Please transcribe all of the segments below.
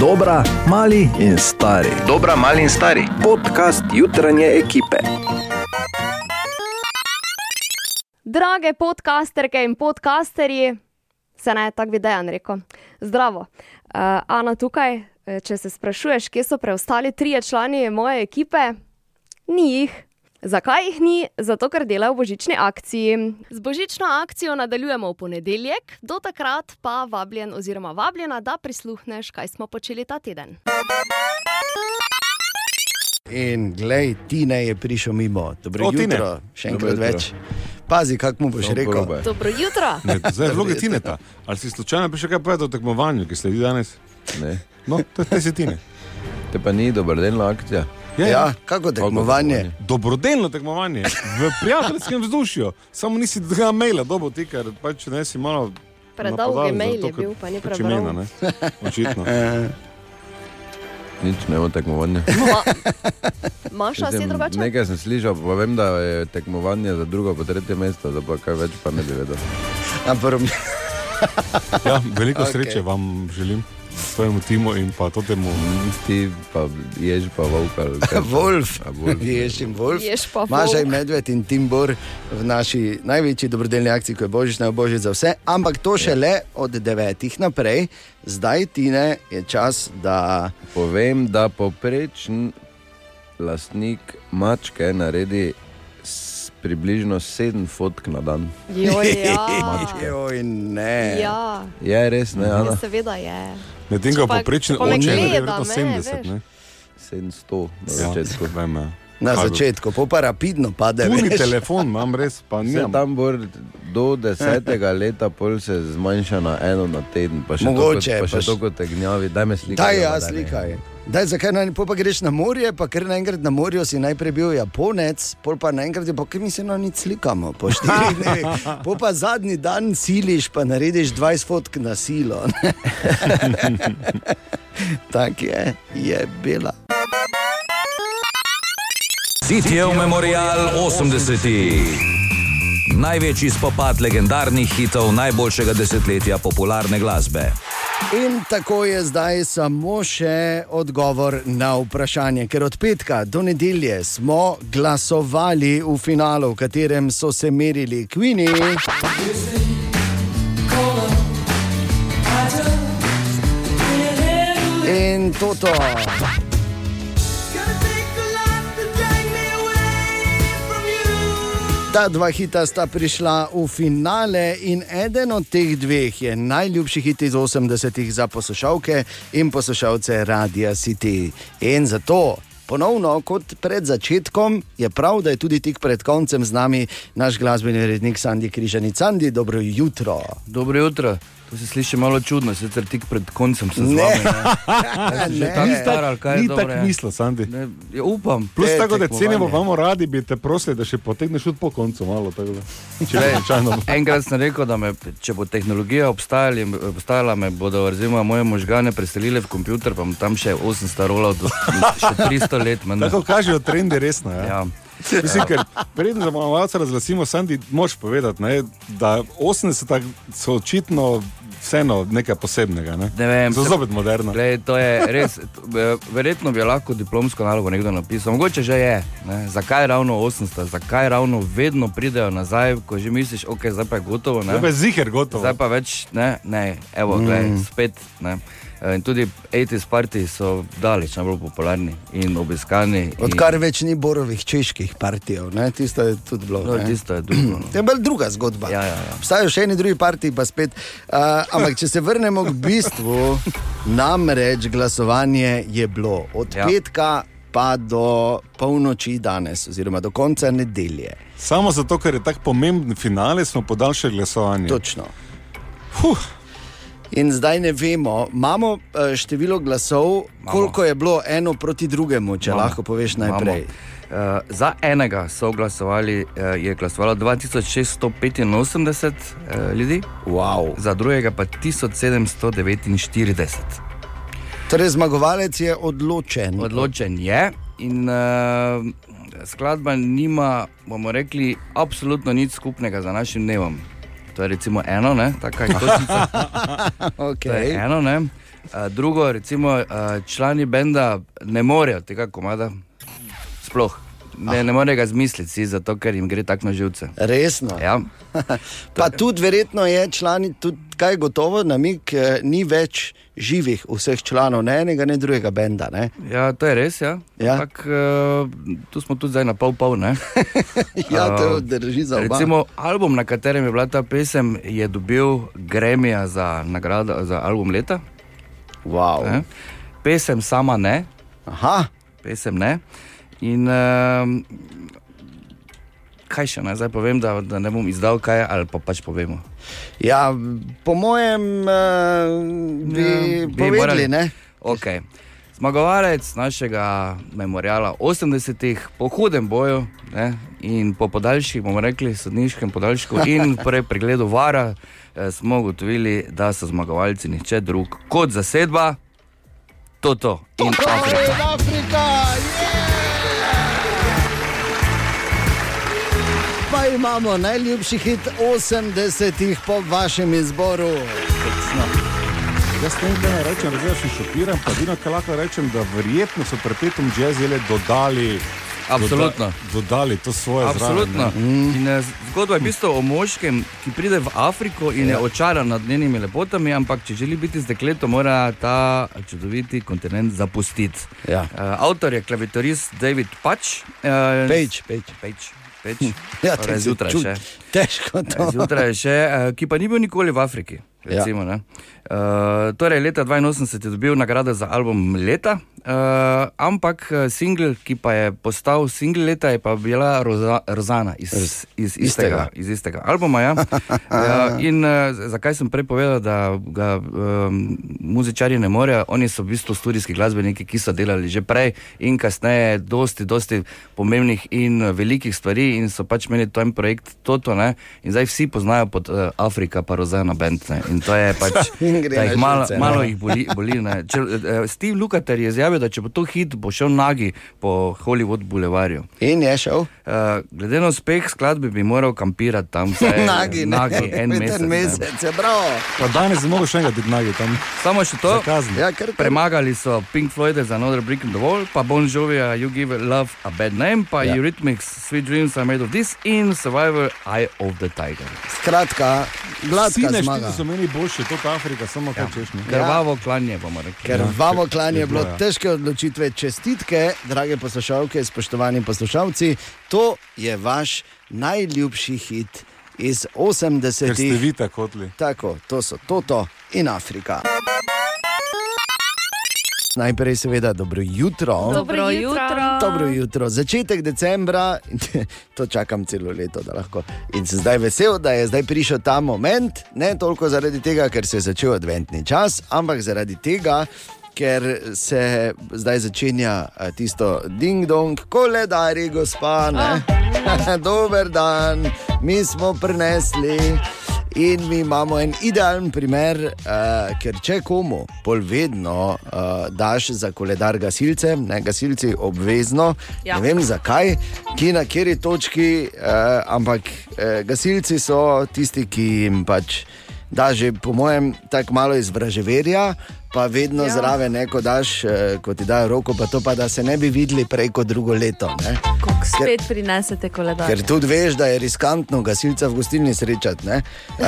Dobra, mali in stari. Dobra, mali in stari. Podcast jutranje ekipe. Drage podcasterke in podcasterji, se naj tako bi dejan rekel. Zdravo. Uh, Ana tukaj, Eh, če se sprašuješ, kje so preostali trije člani moje ekipe, ni jih. Zakaj jih ni? Zato, ker delajo v božični akciji. Z božično akcijo nadaljujemo v ponedeljek, do takrat pa vabljen oziroma vabljena, da prisluhneš, kaj smo počeli ta teden. In glej, Tine je prišel mimo. Dobro O, Tine. jutro, še Dobro enkrat jutro. več. Pazi, kako mu boš Samo rekel. probe. Dobro jutro. Ne, zdaj je vloga Tineta. Ali si slučajno prišel kaj povedati o tekmovanju, ki sledi danes? Ne. No, to je Tine. Te pa ni dobrodelna akcija. Je, Ja, kako tekmovanje? Dobrodelno tekmovanje, v prijateljskem vzdušju, samo nisi tega maila, dobo ti, ker pač ne si malo. Predolgi napadal mail zato, je bil, pa ni pač prebral. imena, ne? Očitno. Nič ne bo tekmovanja. Ma, Maša, si drugače? Nekaj sem slišal, pa vem, da je tekmovanje za drugo, pa tretje mesto, da pa kaj več pa ne bi vedel. ampak Ja, veliko Okej. sreče vam želim, svojemu timu in pa totemu. Ti pa jež pa volk ali kaj. Wolf, Wolf. ješ in Wolf. Ješ pa Mažaj volk. medved in Timbor v naši največji dobrodelni akciji, ko je božična božič za vse, ampak to še le od devetih naprej. Zdaj, Tine, je čas, da Povem, da poprečen lastnik mačke naredi približno 7 fotk na dan. Joj, ja. Joj, ne. ja. Je res, ne, Ana? Ja, seveda je. Medtem ko me oče je verjetno me, 70. veš. Ne? 700 na Ja, začetku. vem, ja. Na Kaj začetku, po pa rapidno pade. Veš. telefon, imam res, pa nimam. tam bo do desetega leta, pol se zmanjša na eno na teden, pa še Mogoče, to, kot- pa pa še to kot tegnjavi, daj me slikati. Daj, ja, slikaj. Daj, zakaj naj, pa greš na morje, pa ker naenkrat na morju si najprej bil Japonec, pol pa naenkrat je pa, ker mi se na nič slikamo, po štirih dnevih. Pol pa zadnji dan siliš, pa narediš 20 fotk na silo. Tako je, je bila. Sitjev memorial 80. Največji spopad legendarnih hitov najboljšega desetletja popularne glasbe. In tako je zdaj samo še odgovor na vprašanje, ker od petka do nedelje smo glasovali v finalu, v katerem so se merili Queeni. In toto. Ta dva hita sta prišla v finale in eden od teh dveh je najljubši hit iz 80-ih za poslušalke in poslušalce Radia City. In zato. Ponovno, kot pred začetkom, je prav, da je tudi tik pred koncem z nami naš glasbeni rednik Sandy Križani. Sandy, dobro jutro. Dobro jutro. To se sliši malo čudno, sicer tik pred koncem sem z Ne. Ne. Star ali kaj Ni dobro tako mislil, Sandi. Ne, ja, upam. Plus Te tako, da cenimo, imamo radi, bi te prosili, da še potegneš tudi po koncu malo. Ne. Enkrat sem rekel, da me, če bo tehnologija obstajala, obstajala me bodo recimo, moje možgane preselili v komputer, pa tam še 800 rolov, do, še 300 let. menda. Tako kažejo trendi resno. Ja. Ja. Mislim, ker preden za malo razglasimo, Sandi, moš povedati, ne, da 80 so očitno vseeno nekaj posebnega. Ne? Ne vem, so se- zopet moderno. Glej, to je res, eh, verjetno bi lahko diplomsko nalogo nekdo napisal, mogoče že je. Ne? Zakaj ravno 800, zakaj ravno vedno pridejo nazaj, ko že misliš, ok, zdaj pa je gotovo. ne? Zdaj pa je ziger gotovo. Zdaj pa več ne, ne, evo, glej, spet. Ne. Eh, In tudi 80s parti so daleč najbolj popularni in obiskani. in- Odkar več ni borovih čeških partijev, ne? tisto je tudi bilo. No, tisto je drugo. no. To je bolj druga zgodba. Ja, ja, ja. Obstajajo še eni drugi partiji, pa spet. Uh, ampak, če se vrnemo k bistvu, namreč glasovanje je bilo od. Ja. petka pa do polnoči danes, oziroma do konca nedelje. Samo zato, ker je tako pomemben finale, smo podaljšali glasovanje. Točno. Huh. In zdaj ne vemo, imamo uh, število glasov, Imamo. koliko je bilo eno proti drugemu, če Imamo. lahko poveš najprej. Uh, za enega so glasovali, uh, je glasovalo 2685 uh, ljudi, Wow. za drugega pa 1749. Torej, zmagovalec je odločen. Odločen je in uh, skladba nima, bomo rekli, absolutno nič skupnega z našim dnevom. To je recimo eno, ne, taka istočnica. To je Okay. eno, ne. A, drugo, recimo, a, člani benda ne morejo tega komada, sploh. Ne, ne morejo ga zmisliti, si, zato ker jim gre tako na živce. Resno. Ja. Pa tudi verjetno je člani, tudi kaj gotovo, namig, eh, ni več živih vseh članov, ne enega, ne drugega benda. Ne? ja, to je res. Ja. Ja. Ampak, uh, tu smo tudi zdaj na pol pol. Ja, to A, drži za oba. Recimo, album, na katerem je bila ta pesem, je dobil Gremija za nagrado za album leta. Wow. Ne? Pesem sama ne, Aha, pesem ne. In uh, kaj še naj zdaj povem, da, da ne bom izdal kaj ali pa pač povemo. ja, po mojem uh, bi, Ja, bi povedali, morali. ne? Okay. Zmagovalec našega memoriala 80-ih po hudem boju ne, in po podaljših, bomo rekli, sodniškem podaljšku in prej pregledu vara eh, smo ugotovili, da so zmagovalci nihče drug kot zasedba, Toto in Afrika. Afrika, Pa imamo najljubši hit 80-ih po vašem izboru. Jaz ne vem, kaj naj rečem, zdaj sem šokiran, pa edino, kar lahko rečem, da verjetno so perpetuum jazzile dodali. Absolutno. Doda, dodali to svoje Absolutno. zraven. ne. In, eh, zgodba je v bistvu o moškem, ki pride v Afriko in je očaran nad njenimi lepotami, ampak če želi biti z dekletom, mora ta čudoviti kontinent zapustiti. Ja. Uh, avtor je klaviaturist David Pač. Uh, Page, page. Page. Page. Ja, Torej, to zjutraj čud- še. Težko to. Zjutraj še, eh, ki pa ni bil nikoli v Afriki. Recimo, ja. uh, torej, leta 82 je dobil nagrado za album leta, uh, ampak eh, singl, ki pa je postal singl leta, je pa bila Roza, Rozana iz, iz, iz, istega, iz istega albuma. Ja. uh, in uh, zakaj sem prej povedal, da ga um, muzičari ne morejo? Oni so v bistvu studijski glasbeniki, ki so delali že prej in kasneje, dosti, dosti pomembnih in velikih stvari, in so pač imeli ten projekt Toto, ne? in zdaj vsi poznajo pod uh, Afrika, pa Rozana Band. Ne? In to je pač, da jih malo, malo jih boli. boli ne. če, uh, Steve Lukather je izjavil, da če bo to hit, bo šel nagi po Hollywood Boulevardu. In je šel. Uh, glede na uspeh skladbe bi moral kampirati tam vse Nagi, nagi en mesec. En mesec, je prav. Pa danes ne mogo še enega biti nagi tam. Samo še to. Ja, kar, kar. Premagali so Pink Floyd za Another Brick in the Wall, pa Bon Jovi, You Give Love a Bad Name, pa Ja. ja. Eurythmics, Sweet Dreams Are Made of This in Survivor Eye of the Tiger. Skratka, gladka Sine zmaga. štiri so meni boljše, to Afrika, samo kaj češ. Krvavo klanje bomo rekli. Ker vamo klanje je bilo ja. Težke odločitve. Čestitke, drage poslušalke, spoštovani poslušalci. To je vaš najljubši hit iz Ker ste 80-ih. vi tako hoteli. Tako, to so Toto in Afrika. Najprej, seveda, dobro jutro. Dobro jutro. Dobro jutro, začetek decembra, to čakam celo leto, da lahko. In sem zdaj vesel, da je zdaj prišel ta moment, ne toliko zaradi tega, ker se je začel adventni čas, ampak zaradi tega, ker se zdaj začenja tisto ding-dong, koledari, gospa. ne. Dober dan, mi smo prinesli. In mi imamo en idealen primer, uh, ker če komu pol vedno uh, daš za koledar gasilcem, ne gasilci obvezno, ja. Ne vem zakaj, ki na kateri točki, uh, ampak uh, gasilci so tisti, ki jim pač da že, po mojem, tako malo iz vraževerja, pa vedno ja. Zraven neko daš, uh, ko ti dajo roko, pa to pa da se ne bi videli prej kot drugo leto. Ne? Kako spet prinesete koledar? Ker tudi veš, da je riskantno gasilca v gostilni srečati. Ne? Uh,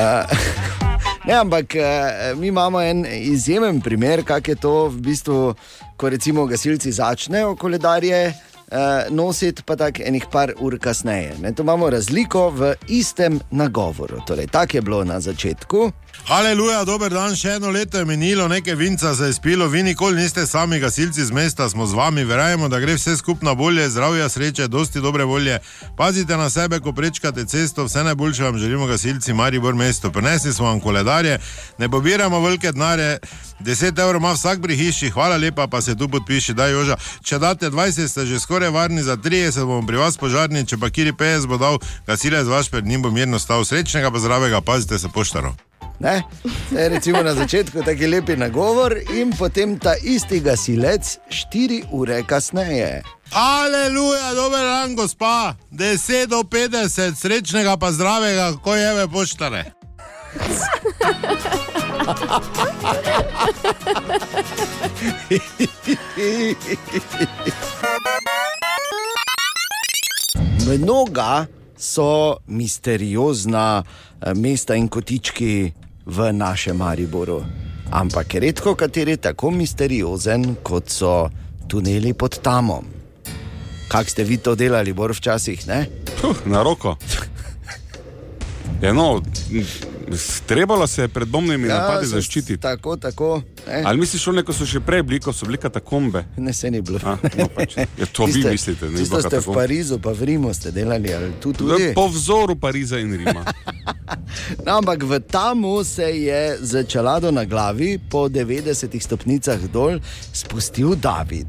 ne, ampak uh, mi imamo en izjemen primer, kako je to v bistvu, ko recimo gasilci začnejo koledarje. Uh, nositi pa tako enih par ur kasneje. Ne, to imamo razliko v istem nagovoru. Torej, tako je bilo na začetku. Aleluja, dober dan, še eno leto je minilo, nekaj vinca se je spilo, vi nikoli niste sami gasilci z mesta, smo z vami, verjamemo, da gre vse skupno bolje, zdravja, sreče, dosti dobre volje. Pazite na sebe, ko prečkate cesto, vse najboljše vam želimo gasilci Maribor mesto. Prinesli smo vam koledarje, ne pobiramo velike denare, 10 evrov ima vsak pri hiši, hvala lepa, pa se tu podpiši, da Joža. Če date 20, ste že skoraj varni, za 30 bomo pri vas požarni, če pa kiri 50 bo dal, gasilec vaš pred njim bo mirno stal. Srečnega pa zdravega, pazite se poštaro. Ne? Zdaj, recimo na začetku tako lepi nagovor, in potem ta isti gasilec 4 ure kasneje. Aleluja, dober dan, gospa. 10 do 50, srečnega pa zdravega, ko je ve poštare. Mnoga so misteriozna mesta in kotički v našem Mariboru, ampak redko kateri tako misteriozen, kot so tuneli pod Tamom. Kak ste vi to delali, bor včasih, ne? Puh, na roko. Ja, no, trebalo se je pred bombnimi ja, napadi zaščititi. Tako, tako. Ne, Ali misliš, šole, ko so še prej bili, ko so bili katakombe? ne se ni bilo. A, no, pač. Ja, to vi Tiste- mislite, ne Tisto bilo ste v. Parizu, pa v Rimu ste delali, ali tu tudi. Po vzoru Pariza in Rima. No, ampak v Tamu se je z čelado na glavi po 90 stopnicah dol spustil David.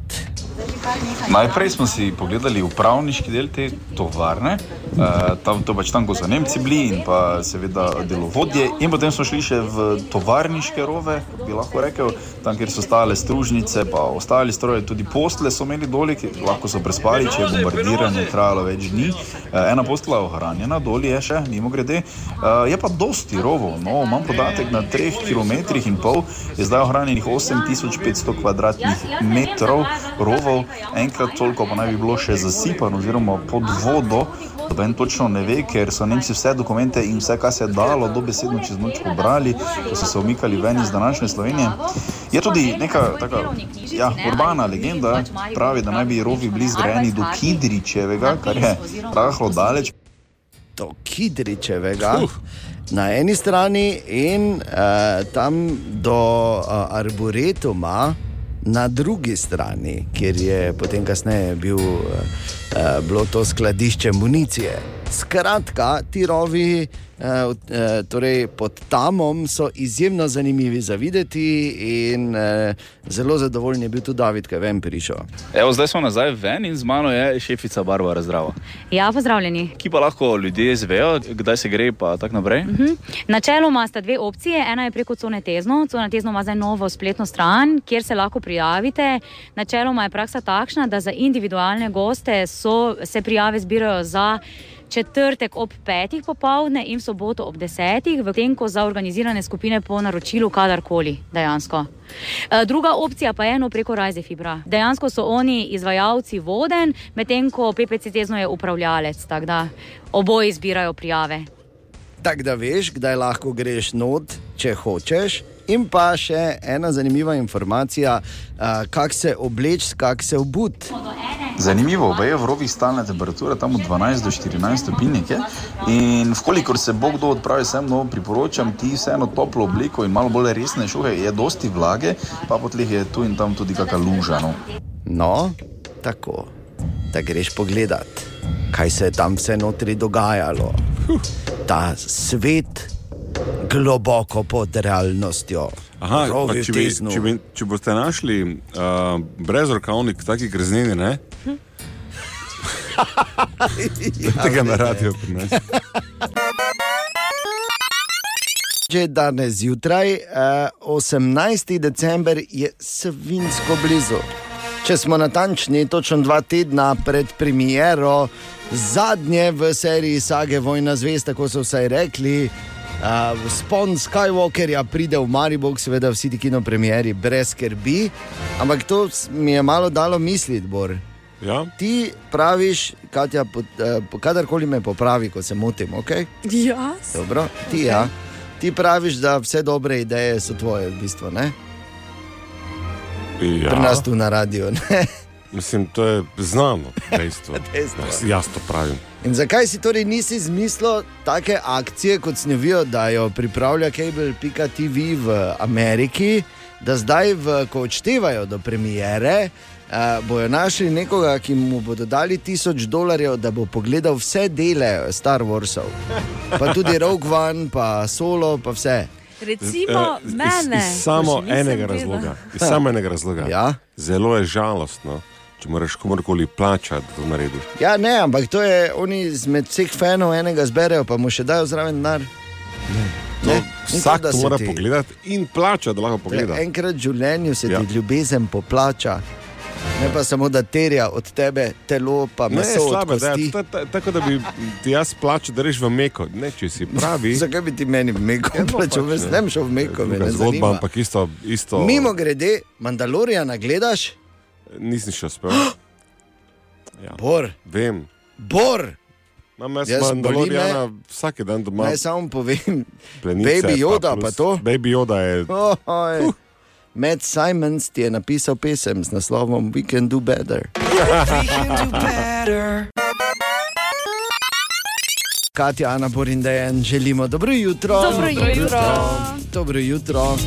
Najprej smo si pogledali upravniški del te tovarne, uh, tam, to pač tam, ko so Nemci bili in pa seveda delovodje. In potem smo šli še v tovarniške rove, bi lahko rekel, tam, kjer so stale stružnice, pa ostali stroji, tudi postle so imeli doli, ki lahko so prespali, če je bombardiranje trajalo več dni. Uh, ena postla je ohranjena, doli je še, mimo grede. Uh, je pa dosti rovov, no, imam podatek na 3 km in pol, je zdaj ohranjenih 8500 kvadratnih metrov rovov, enkrat toliko pa naj bi bilo še zasipano oziroma pod vodo. Noben točno ne ve, ker so Nemci vse dokumente in vse, kar se je dalo, dobesedno čez noč pobrali, ko so se umikali ven iz današnje Slovenije. Je tudi neka taka, ja, urbana legenda, pravi, da naj bi rovi bili zgrajeni do Kidričevega, kar je rahlo daleč. Do Kidričevega. Na eni strani in uh, tam do uh, Arboretuma, na drugi strani, kjer je potem kasneje bil, uh, bilo to skladišče municije. Skratka, ti rovi uh, uh, torej pod Tamom so izjemno zanimivi za videti, in uh, zelo zadovoljen je bil tudi David, ki je ven prišel. Evo, zdaj smo nazaj ven in z mano je šefica Barbara Zdrava. Ja, pozdravljeni. Ki pa lahko ljudje izvejo, kdaj se gre, pa tako naprej. Mhm. Načeloma sta dve opcije. Ena je preko Cone Tezno. Cona Tezno ima zdaj novo spletno stran, kjer se lahko prijavite. Načeloma je praksa takšna, da za individualne goste so, se prijave zbirajo za četrtek ob petih popovdne in soboto ob desetih, v tem, ko za organizirane skupine po naročilu kadarkoli dejansko. E, Druga opcija pa je eno preko Rajze Fibra. Dejansko so oni izvajalci voden, medtem ko PPC Tezno je upravljalec, tako da oboji zbirajo prijave. Tako da veš, kdaj lahko greš not, če hočeš. In pa še ena zanimiva informacija, kako se obleči, kako se obut. Zanimivo, je v rovih stalna temperatura, tam od 12 do 14 stopinj. In vkolikor se bo kdo odpravi sem, no, priporočam ti vseeno toplo obliko in malo bolj resne šuhe, je dosti vlage, pa po tleh je tu in tam tudi kakšna luža. No. No, tako, da greš pogledat, kaj se je tam vse notri dogajalo. Ta svet, globoko pod realnostjo. Aha, če, bi, če, bi, če boste našli uh, brezrokavnik, taki grezneni, ne? Tega na radio pri nas. Že danes zjutraj, uh, 18. december, je svinsko blizu. Če smo natančni, točno dva tedna pred premiero, zadnje v seriji Sage Vojna zvezd, tako so vsaj rekli. Uh, spon Skywalkerja pride v Maribor, seveda vsi ti kinopremieri brez skrbi, ampak to mi je malo dalo misliti, Bor. Ja? Ti praviš, Katja, po, uh, kadarkoli me popravi, ko se motim, ok? Jaz? Dobro, ti ja. Ti praviš, da vse dobre ideje so tvoje, v bistvu, ne? Ja. Pri nas tu na radiju. ne? Mislim, to je znano dejstvo. Dejstvo. Jaz to pravim. In zakaj si torej nisi izmislil take akcije, kot snovijo, da jo pripravlja Cable.tv v Ameriki, da zdaj, v, ko odštevajo do premiere, uh, bojo našli nekoga, ki mu bodo dali tisoč dolarjev, da bo pogledal vse dele Star Warsov. Pa tudi Rogue One, pa Solo, pa vse. Recimo Eh, iz- mene. Iz, iz samo še nisem enega razloga. Iz samo enega razloga. Ja? Zelo je žalostno, če moraš komorkoli plačati, da to narediš. Ja, ne, ampak to je, oni izmed vseh fanov enega zberejo, pa mu še dajo zraven denar. Ne, vsak to, mora ti- pogledati in plačati, da lahko pogleda. Enkrat v življenju se Ja. ti ljubezen poplača. Ne pa samo, da terja od tebe telo, pa Ne, meso. od slabe, da, ta- ta- tako da bi ti jaz plačal, da reš v meko. Ne, če si pravi. Zakaj bi ti meni v Meko Ja, no, plačal? pač ne. ne bi šel v Meko, ne zgodba, ampak isto. isto Mimo grede, Mandalorijana gledaš? Nisem še uspel. Ja. Bor. Vem. Bor. Imam jaz Jaz boli Mandalorijana vsak dan doma. Naj samo povem, plenice, Baby Yoda plus- pa to. Baby Yoda je. Oj, Matt Simons ti je napisal pesem z naslovom We Can Do Better. Katja, Ana Borindejan, želimo dobro jutro. Dobro jutro. Dobro jutro.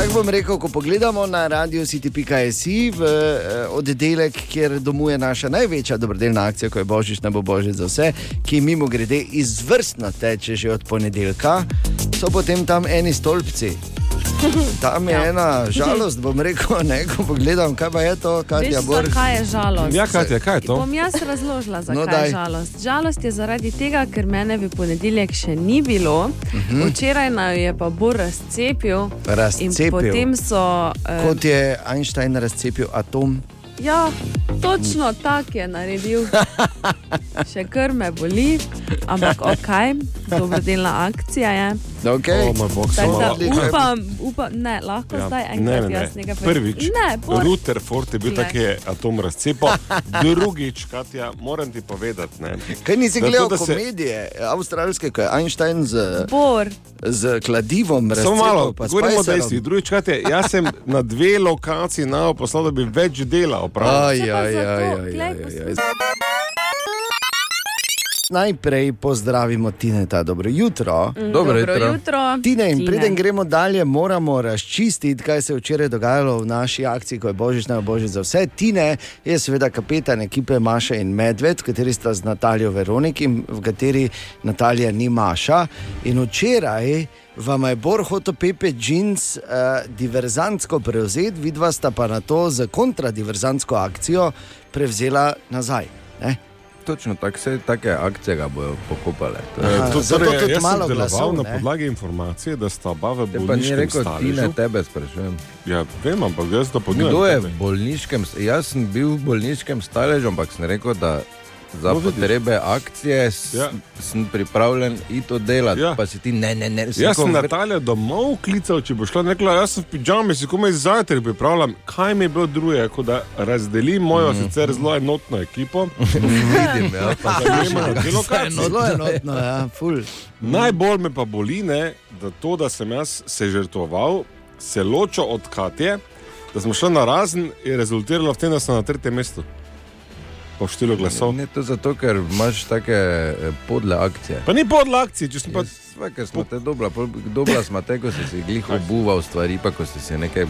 Tako bom rekel, ko pogledamo na radio city.si v eh, oddelek, kjer domuje naša največja dobrodelna akcija, ko je Božič, ne bo Božič za vse, ki mimo grede izvrstno teče že od ponedeljka, so potem tam eni stolpci. Tam je ja. ena žalost, bom rekel, ne, ko pogledam, kaj pa je to, Katja Veš, Borg. zakaj je žalost? Ja, Katja, kaj je to? Bom jaz razložila, zakaj No, daj. je žalost. Žalost je zaradi tega, ker mene v ponedeljek še ni bilo, uh Mhm. -huh. včeraj naj je pa Bor razcepil. Razcepil. Potem so. eh, Kot je Einstein razcepil atom. Ja, točno tako je naredil. Še kar me boli, ampak ok, dobrodelna akcija je. Okay. O, moj bog, Tako samo da malo. upam, upam, ne, lahko ja. zdaj enkrat ne, ne. jaz nekaj povem. Prvič, Ne, Bor. Rutherford je bil Glej. tak, je atom razcepal. Drugič, Katja, moram ti povedati. Ne, Kaj nisi da to, gledal da se- komedije avstralske, ko je Einstein z, Bor. z kladivom Samo malo, govorimo dejstvih. Drugič, Katja, jaz sem na dve lokaciji na poslal, da bi več dela opravil. Aj, aj, zato, aj, aj, glej, aj, ko aj, aj. Najprej pozdravimo Tineta, dobro jutro. Mm, Dobro Dobro jutro. jutro. Tine, in Tine. preden gremo dalje, moramo razčistiti, kaj se je včeraj dogajalo v naši akciji, ko je Božič na Božič za vse. Tine je seveda kapetan ekipe Maša in Medved, v kateri sta z Natalijo Veronik in v kateri Natalija ni Maša. In včeraj vam je Bor hotel Pepe Jeans uh, diverzantsko prevzeti, vidva sta pa na to z kontradiverzantsko akcijo prevzela nazaj. Ne? Točno tako, vse take akcije ga bojo pokopale. To je- Aha, to, zato torej, tudi jaz malo sem deloval glasov, na podlagi informacije, da sta oba v Te pa ni rekel, ti ne staležu. tebe sprašujem. Ja, vem, ampak jaz to ponudim. Kdo je v bolniškem, jaz sem bil v bolniškem staležu, ampak sem rekel, da za No, vidiš. potrebe akcije s, Ja. sem pripravljen iti delati. Ja. Pa si ti ne, ne, ne. Jaz sem rekel, Natalijo domov klical, če bo šla, in rekla, jaz sem v pižami, si komaj zajtrk pripravljam. Kaj mi je bilo druge, kot da razdelim mojo mm. sicer zelo enotno ekipo. Vidim, ja, pa Da gremo na te lokacije. Zelo enotno, ja, ful. Najbolj me pa boli, ne, da to, da sem jaz se žrtvoval, se ločil od Katje, da smo šli na razen, je rezultiralo v tem, da sem na tretjem mestu. Po številu glasov. Ne to zato, ker imaš take eh, podle akcije. Pa ni podla akcije, če sem pa. Sve, ker smo te dobla, pol- dobla smo te, ko si si glih obuval stvari, pa ko si si nekaj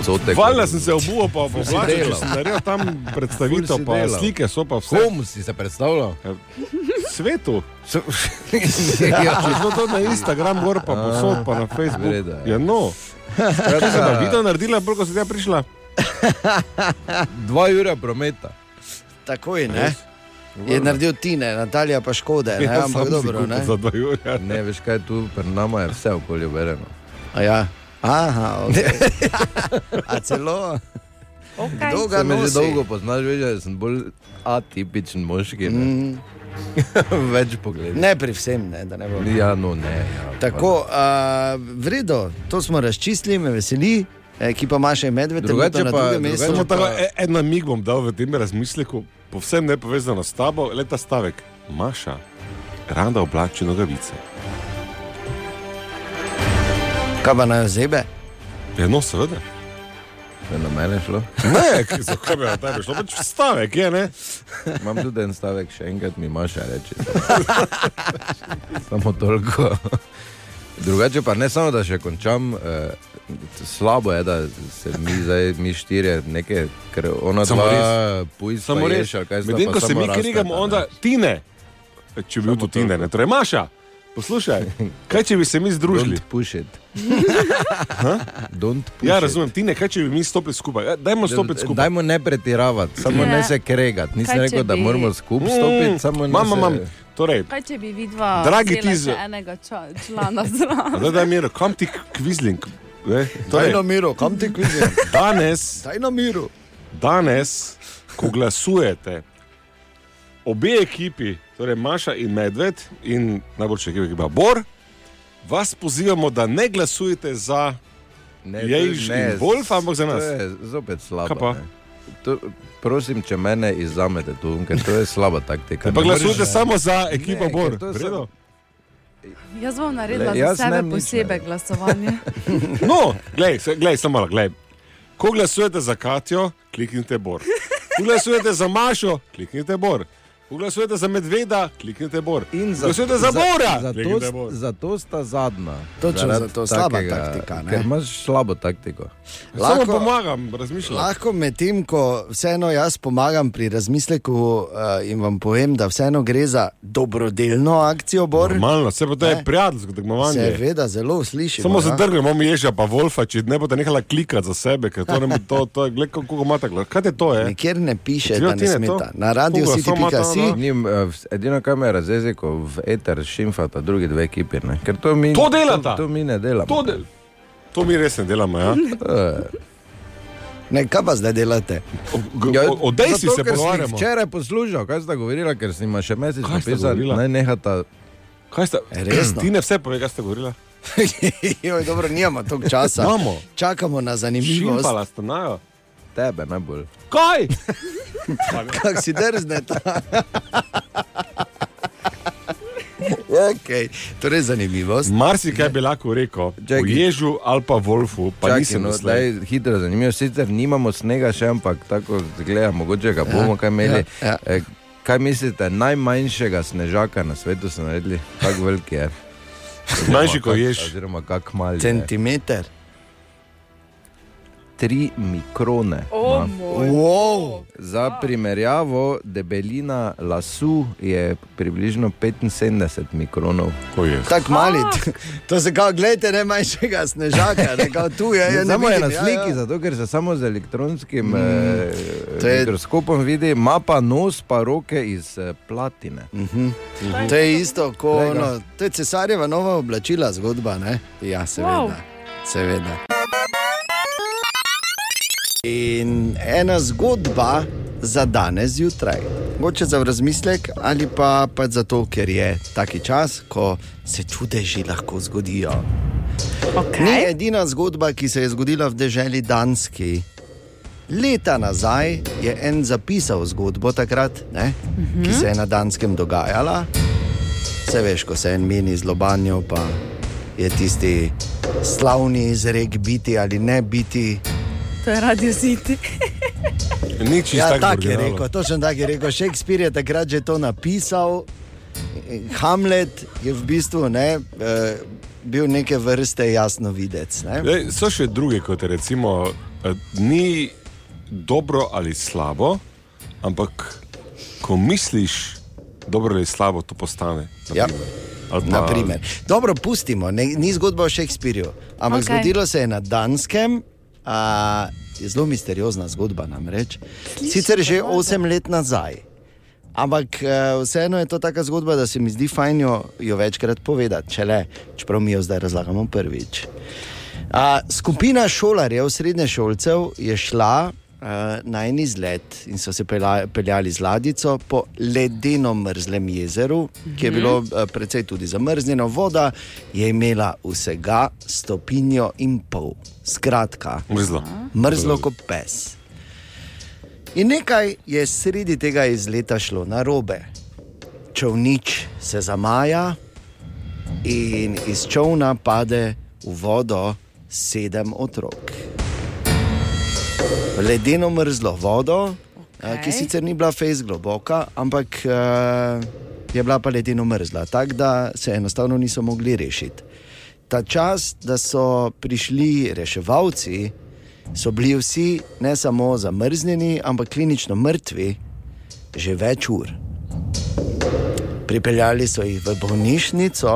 cotek. Valjda sem se obuval, pa oblačil, če sem naredil tam predstavitev, pa delal. slike so pa vse. Komu si se predstavljal? Svetu. ja. Če smo to na Instagram, gor pa posod, pa na Facebook. Vreda, ja. Ja, no. Kaj si pa video naredila, bolj ko si tja prišla? Dva ura prometa. Takoj, ne? Je naredil Tine, Natalija pa škode, ne? Ja, ampak dobro. Ne? Za dva ura. Ne, veš kaj, tu pri nama je vse okolje verjeno. A Ja. Aha, okay. A celo. Okay. Kdo ga me že dolgo poznaš, veš, da sem bolj atipičen moški. Ne? Mm, Več pogled. ne pri vsem, ne, da ne bo. Ja, no, ne. Ja, Tako, uh, vredo, to smo razčistili, me veseli. Ekipa Maša in Medved, Drugače trenutno na pa- drugem drugače mestu. Samo tako, e- en namig bom dal v tem razmisleku, povsem ne povezano s tabo, le ta stavek. Maša, rada oblači nogavice. Kaj pa naj zebe? Ja, no, seveda. Je na mene šlo. Ne, zakaj bi na tebe šlo? Pač stavek je, ne? Imam tudi en stavek, še enkrat mi maša reči. samo toliko. Drugače pa ne samo, da še končam. Eh, Slabo je, da se mi zdaj, mi štirje, nekaj, ker ona Samo dva pujs Samo sta Medtem ko se mi krigamo, ne. onda Tine. Če bi bil to Tine, ne? Torej, Maša, poslušaj, kaj če bi se mi združili? Don't push it. Don't push Ja, razumem, Tine, kaj če bi mi stopili skupaj? Ja, Dajmo stopiti skupaj. Dajmo ne pretiravati, samo Ne. ne se kregati. Nisem rekel, da bi- moramo skupaj Mm, stopiti, samo ne Mam, se... mam, torej, Kaj če bi vidva Dragi Tizo. še enega člana zraven? da daj mir, kam ti kvizling? Ne? Daj Torej, na miru, kam ti kvizim? danes Daj na miru. danes, ko glasujete, obe ekipi, torej Maša in Medved in najboljša ekipa, ki je Bor, vas pozivamo, da ne glasujete za Jejž in Wolf, ampak za nas. To je zopet slabo. Kaj pa? ne. To, prosim, če mene izzamete tu, ker to je slaba taktika. Pa glasujte samo za ekipo Bor. Jaz bom naredila Le, za jaz sebe bom nič posebej glasovanje. No, glej, se- glej, samo malo, glej. Ko glasujete za Katijo, kliknite Bor. Ko glasujete za Mašo, kliknite Bor. Ko glasujete za Medveda, kliknite Bor. In za, glasujete za Bora, Zato, Bor. zato sta zadnja. Točno Zaradi zato, slaba taktika, ne? Ker imaš slabo taktiko. Samo pomagam, razmišljam. Lahko medtem, ko vseeno jaz pomagam pri razmisleku uh, in vam povem, da vseeno gre za dobrodelno akcijo, Bor. Normalno, se pa to je prijateljsko tekmovanje. Seveda, zelo slišimo. Samo ja. zadrgnemo mi ježa pa Wolfa, če ne boste nehala klikati za sebe, ker to, ne, to, to je, gled, kako imate glas. Kaj je to? Je? Nikjer ne piše, Zelo da ne ti ne to? smeta. Na radio Koga, si samo pika si. No? Nim, eh, v- edino, kar me razjezi, ko v eter šimfata drugi dve ekipi. Ne? Ker to mi, To delata? To, to mi ne delamo. To, del, to mi res ne delamo. Ja? Ne, kaj pa zdaj delate? Ja, o- o dejstvih zato, se pogovarjamo. Včeraj poslušal, kaj sta govorila, ker si ima še mesec sta napisal, govorila? naj nehata. Kaj ste? Resno? Ti ne vse pove, kaj ste govorila? Joj, dobro, nimamo toliko časa. Čakamo na zanimivost. Šimpala stanajo. Tebe najbolj. Kaj? Kako si drznete? okay. Torej, zanimivost. Marsikaj bi lahko rekel, o ježu ali pa Wolfu, pa Čakaj, nisem no, doslej. daj, hitro, zanimivo. Sicer nimamo snega še, ampak tako gledamo, mogoče ga bomo kaj imeli. Ja, ja. Eh, Kaj mislite, najmanjšega snežaka na svetu so naredili? Kako velik je? Manjši kot Kak- jež. Oziroma, kako mal je. Centimeter. Tri mikrone. O, ima. moj Wow. Za primerjavo, debelina lasu je približno 75 mikronov. Tako mali. To se kao, gledajte, ne manjšega snežaka, ne tu je. Ja, ja, ne samo je na ja, sliki, ja. zato ker se samo z elektronskim mm, eh, mikroskopom vidi, ima pa nos, pa roke iz eh, platine. Mhm. To je isto, kot ono, to je cesarjeva nova oblačila, zgodba. Ne? Ja, seveda. Wow. seveda. In ena zgodba za danes zjutraj. Moče za razmislek ali pa pač zato, ker je taki čas, ko se čudeži lahko zgodijo. Okay. Ni edina zgodba, ki se je zgodila v deželi Danski. Leta nazaj je en zapisal zgodbo takrat, ne, uh -huh. ki se je na Danskem dogajala. Vse veš, ko se en meni zlobanjo, pa je tisti slavni izrek biti ali ne biti. To je radio City. Nič Ja, tako je rekel, točno tako je rekel. Shakespeare je takrat že to napisal. Hamlet je v bistvu ne, eh, bil neke vrste jasno videc. Ne? Lej, so še druge, kot recimo, eh, ni dobro ali slabo, ampak ko misliš dobro ali slabo, to postane. Ja. Ali pa- Naprimer. Dobro, pustimo, ne, ni zgodba o Shakespearju, ampak okay. zgodilo se je na Danskem. A, je zelo misteriozna zgodba, namreč. Sicer že 8 let nazaj. Ampak eh, vseeno je to taka zgodba, da se mi zdi fajn jo, jo večkrat povedati, če le, čeprav mi jo zdaj razlagamo prvič. A, skupina šolarjev, srednje šolcev, je šla na en izlet in so se pelja, peljali z ladico po ledeno mrzlem jezeru, ki je bilo a, precej tudi zamrznjeno. Voda je imela vsega stopinjo in pol, skratka, Mrzlo. mrzlo kot pes. In nekaj je sredi tega izleta šlo na robe. Čovnič se zamaja in iz čovna pade v vodo sedem otrok. Ledeno mrzlo vodo, okay. ki sicer ni bila fejs globoka, ampak uh, je bila pa ledeno mrzla, tako da se enostavno niso mogli rešiti. Ta čas, da so prišli reševalci, so bili vsi ne samo zamrznjeni, ampak klinično mrtvi že več ur. Pripeljali so jih v bolnišnico,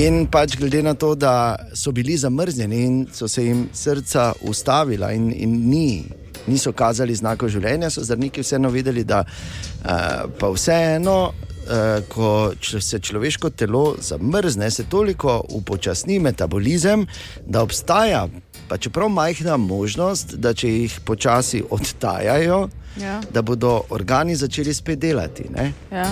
in pač glede na to, da so bili zamrznjeni in so se jim srca ustavila, in, in ni, niso kazali znakov življenja, so zdravniki vseeno vedeli, da uh, pa vseeno. uh, ko se človeško telo zamrzne, se toliko upočasni metabolizem, da obstaja, pa čeprav majhna možnost, da če jih počasi odtajajo, Ja. da bodo organi začeli spet delati. Ne? Ja.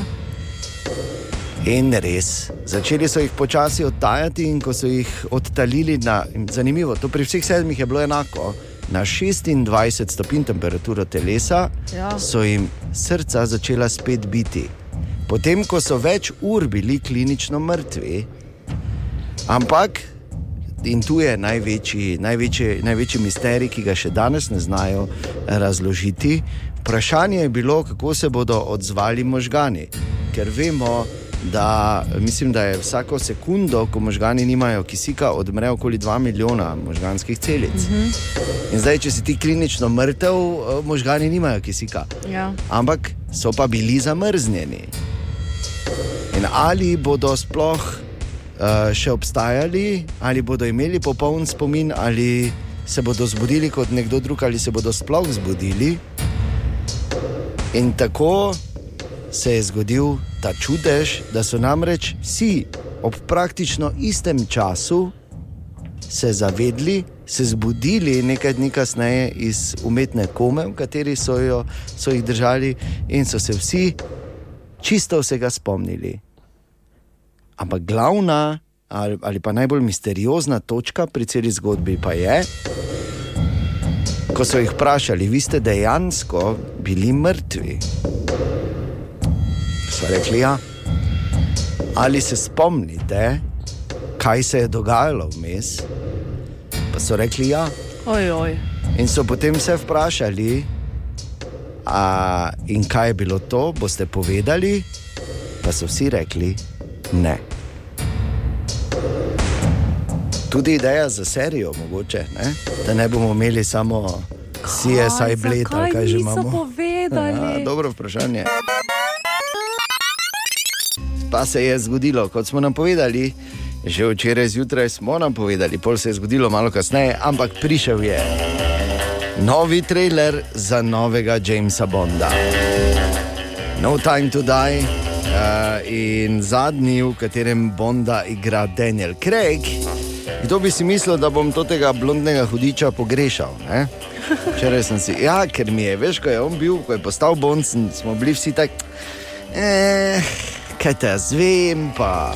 In res, začeli so jih počasi odtajati, in ko so jih odtalili na, zanimivo, to pri vseh sedmih je bilo enako, na 26 stopinj temperaturo telesa, Ja. so jim srca začela spet biti. Potem, ko so več ur bili klinično mrtvi, ampak. In tu je največji, največji, največji misterij, ki ga še danes ne znajo razložiti. Vprašanje je bilo, kako se bodo odzvali možgani. Ker vemo, da, mislim, da je vsako sekundo, ko možgani nimajo kisika, odmre okoli 2 milijona možganskih celic. In zdaj, če si ti klinično mrtev, eh, možgani nimajo kisika. Ja. Ampak so pa bili zamrznjeni. In ali bodo sploh uh, še obstajali, ali bodo imeli popoln spomin, ali se bodo zbudili kot nekdo drug, ali se bodo sploh zbudili. In tako se je zgodil ta čudež, da so namreč vsi ob praktično istem času se zavedli, se zbudili nekaj dni kasneje iz umetne kome, v kateri so, jo, so jih držali, in so se vsi čisto vsega spomnili. Ampak glavna ali, ali pa najbolj misteriozna točka pri celi zgodbi pa je, ko so jih vprašali, vi ste dejansko bili mrtvi. So rekli, ja. Ali se spomnite, kaj se je dogajalo vmes? Pa so rekli, ja. Oj, oj. In so potem se vprašali, a, in kaj je bilo to, boste povedali, pa so vsi rekli, ne. Tudi ideja za serijo, mogoče, ne? da ne bomo imeli samo CSI Blade, ali kaj že imamo. povedali? Ja, dobro vprašanje. Pa se je zgodilo, kot smo nam povedali, že včeraj zjutraj smo nam povedali, pol se je zgodilo malo kasneje, ampak prišel je novi trailer za novega Jamesa Bonda. No Time to Die uh, in zadnji, v katerem Bonda igra Daniel Craig. Kdo bi si mislil, da bom tega blondnega hudiča pogrešal? Včeraj sem si, ja, ker mi je, veš, ko je on bil, ko je postal Bond, smo bili vsi tako, eh, kaj te jaz vem, pa.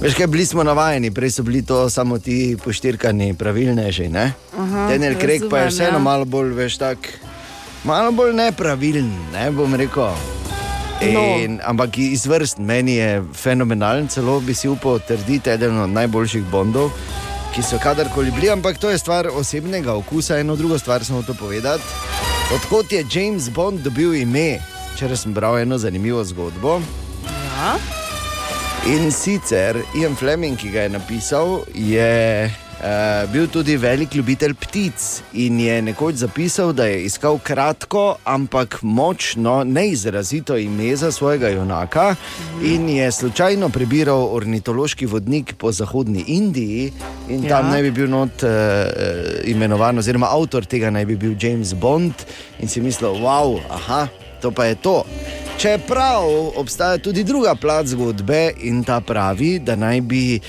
Veš, kaj bili smo navajeni, prej so bili to samo ti poštirkani, pravilneži. Ne? Aha, Daniel Craig pa je vseeno ja. malo bolj, veš, tak, malo bolj nepravilen, ne bom rekel. In, no. Ampak izvrsten, meni je fenomenalen, celo bi si upal trditi, eden od najboljših Bondov, ki so kadarkoli bili, ampak to je stvar osebnega okusa. Eno drugo stvar sem hotel povedati. Odkot je James Bond dobil ime? Včeraj sem bral eno zanimivo zgodbo. Ja. In sicer Ian Fleming, ki ga je napisal, je uh, bil tudi velik ljubitelj ptic in je nekoč zapisal, da je iskal kratko, ampak močno, neizrazito ime za svojega junaka in je slučajno prebiral ornitološki vodnik po zahodni Indiji in ja. tam naj bi bil not uh, imenovan, oziroma avtor tega naj bi bil James Bond in si mislil, wow, aha, to pa je to. Čeprav obstaja tudi druga plat zgodbe in ta pravi, da naj bi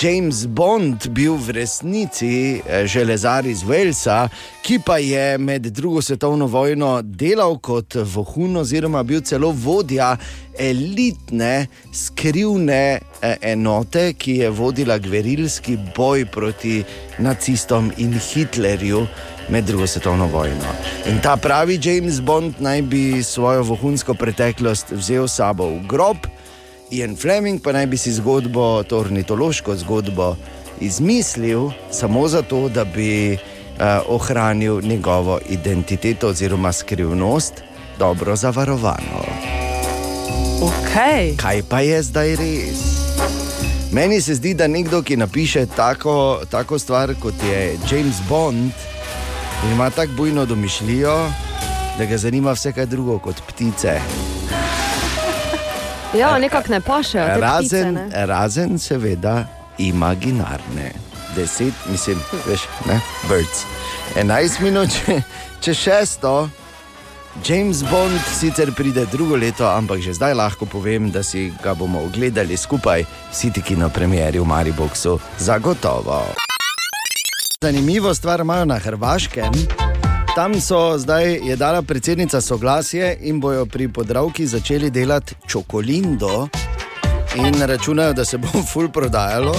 James Bond bil v resnici eh, železar iz Walesa, ki pa je med drugo svetovno vojno delal kot vohun, oziroma bil celo vodja elitne, skrivne eh, enote, ki je vodila gverilski boj proti nacistom in Hitlerju med drugo svetovno vojno. In ta pravi James Bond naj bi svojo vohunsko preteklost vzel s sabo v grob, Ian Fleming pa naj bi si zgodbo, to ornitološko zgodbo, izmislil samo zato, da bi uh, ohranil njegovo identiteto oziroma skrivnost dobro zavarovano. Okay. Kaj pa je zdaj res? Meni se zdi, da nekdo, ki napiše tako, tako stvar kot je James Bond, ima tako bujno domišljijo, da ga zanima vse kaj drugo kot ptice. Ja, nekako ne pašejo. te ptice, Razen, ne. razen seveda, imaginarne. Deset, mislim, veš, ne, birds. 11 minut, če, če šesto, James Bond sicer pride drugo leto, ampak že zdaj lahko povem, da si ga bomo ogledali skupaj, vsi ti kino premjeri v Mariboku, zagotovo. Zanimivo stvar imajo na Hrvaškem. Tam so zdaj je dala predsednica soglasje in bojo pri podravki začeli delati čokolindo in računajo, da se bo ful prodajalo.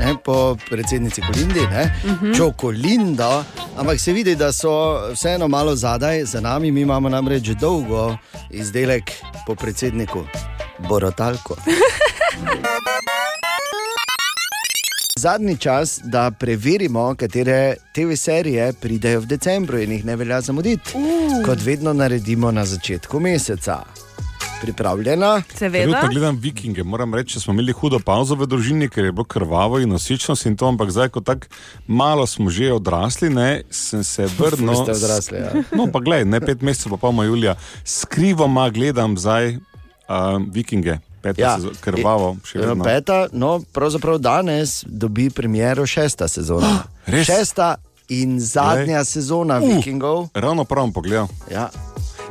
Ne, po predsednici Kolindi, ne, uh -huh. čokolindo, ampak se vidi, da so vseeno malo zadaj za nami, mi imamo namreč dolgo izdelek po predsedniku, Borotalko. Zadnji čas, da preverimo, katere TV serije pridejo v decembru in jih ne velja zamuditi. Uh. Kot vedno naredimo na začetku meseca. Pripravljena? Trenutno gledam vikinge. Moram reči, da smo imeli hudo pauzo v družini, ker je bilo krvavo in nosičnost in to, ampak zdaj, ko tako malo smo že odrasli, ne, sem se vrnil. Ste odrasli, ja. No, pa gledaj, ne pet mesecev, pa pol julija. Skrivoma gledam zdaj uh, vikinge. Peta ja. sezona, krvavo, še Ja, vedno. Peta, no, pravzaprav danes dobi premiero šesta sezona. Res? Šesta in zadnja Glej. sezona Uh. Vikingov. Ravno prav pogledal. Ja.